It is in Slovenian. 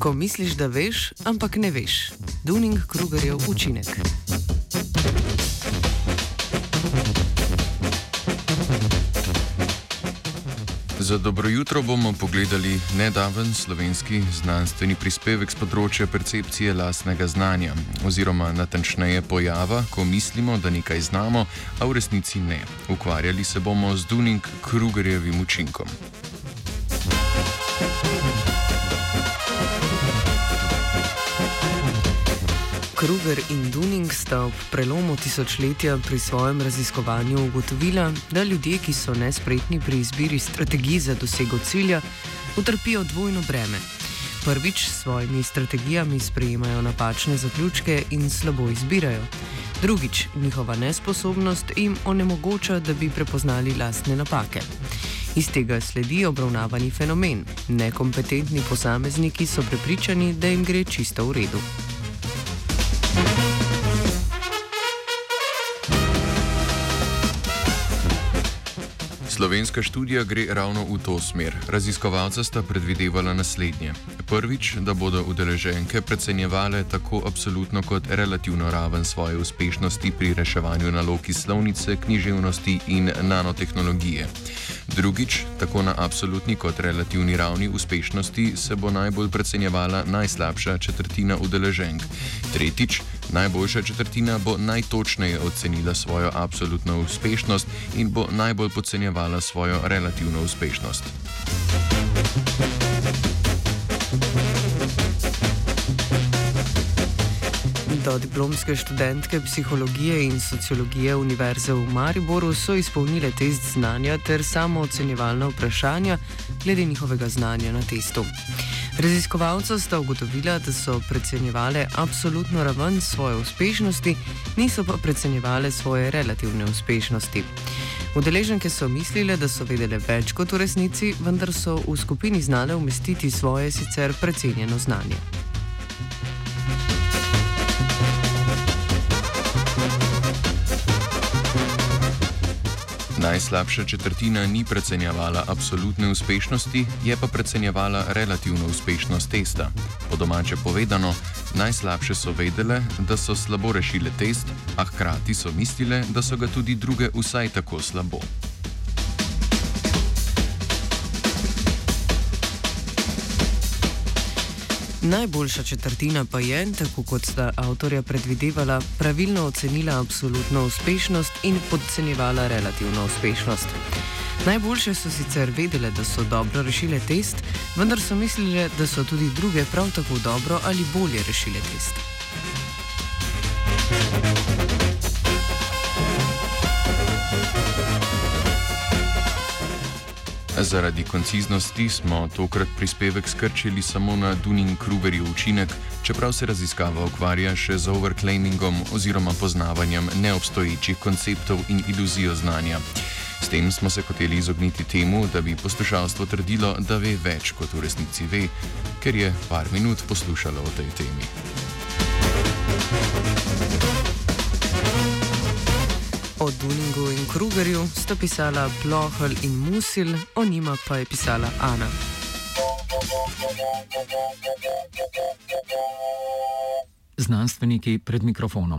Ko misliš, da veš, ampak ne veš. Dunning-Krugerjev učinek. Za dobro jutro bomo pogledali nedaven slovenski znanstveni prispevek z področja percepcije lastnega znanja, oziroma natančneje pojava, ko mislimo, da nekaj znamo, a v resnici ne. Ukvarjali se bomo z Dunning-Krugerjevim učinkom. Kruger in Dunning sta ob prelomu tisočletja pri svojem raziskovanju ugotovila, da ljudje, ki so nespretni pri izbiri strategij za dosego cilja, utrpijo dvojno breme. Prvič s svojimi strategijami sprejemajo napačne zaključke in slabo izbirajo. Drugič, njihova nesposobnost jim onemogoča, da bi prepoznali lastne napake. Iz tega sledi obravnavani fenomen. Nekompetentni posamezniki so prepričani, da jim gre čisto v redu. Slovenska študija gre ravno v to smer. Raziskovalca sta predvidevala naslednje. Prvič, da bodo udeleženke precenjevale tako absolutno kot relativno raven svoje uspešnosti pri reševanju nalog iz slovnice, književnosti in nanotehnologije. Drugič, tako na absolutni kot relativni ravni uspešnosti se bo najbolj precenjevala najslabša četrtina udeleženk. Tretjič, najboljša četrtina bo najtočneje ocenila svojo absolutno uspešnost in bo najbolj podcenjevala svojo relativno uspešnost. Do diplomske študentke psihologije in sociologije Univerze v Mariboru so izpolnile test znanja ter samo ocenjevalna vprašanja glede njihovega znanja na testu. Raziskovalca sta ugotovila, da so precenjevale absolutno raven svoje uspešnosti, niso pa precenjevale svoje relativne uspešnosti. Udeleženke so mislile, da so vedele več kot v resnici, vendar so v skupini znale umestiti svoje sicer precenjeno znanje. Najslabša četrtina ni precenjevala absolutne uspešnosti, je pa precenjevala relativno uspešnost testa. Po domače povedano, najslabše so vedele, da so slabo rešile test, a hkrati so mislile, da so ga tudi druge vsaj tako slabo. Najboljša četrtina pa je, tako kot sta avtorja predvidevala, pravilno ocenila absolutno uspešnost in podcenjevala relativno uspešnost. Najboljše so sicer vedele, da so dobro rešile test, vendar so mislile, da so tudi druge prav tako dobro ali bolje rešile test. Zaradi konciznosti smo tokrat prispevek skrčili samo na Dunning-Krugerjev učinek, čeprav se raziskava ukvarja še z overclaimingom oziroma poznavanjem neobstoječih konceptov in iluzijo znanja. S tem smo se hoteli izogniti temu, da bi poslušalstvo trdilo, da ve več kot v resnici ve, ker je par minut poslušalo o tej temi. O Duningu in Krugerju sta pisala Plohl in Musil, o njima pa je pisala Ana. Znanstveniki pred mikrofonom.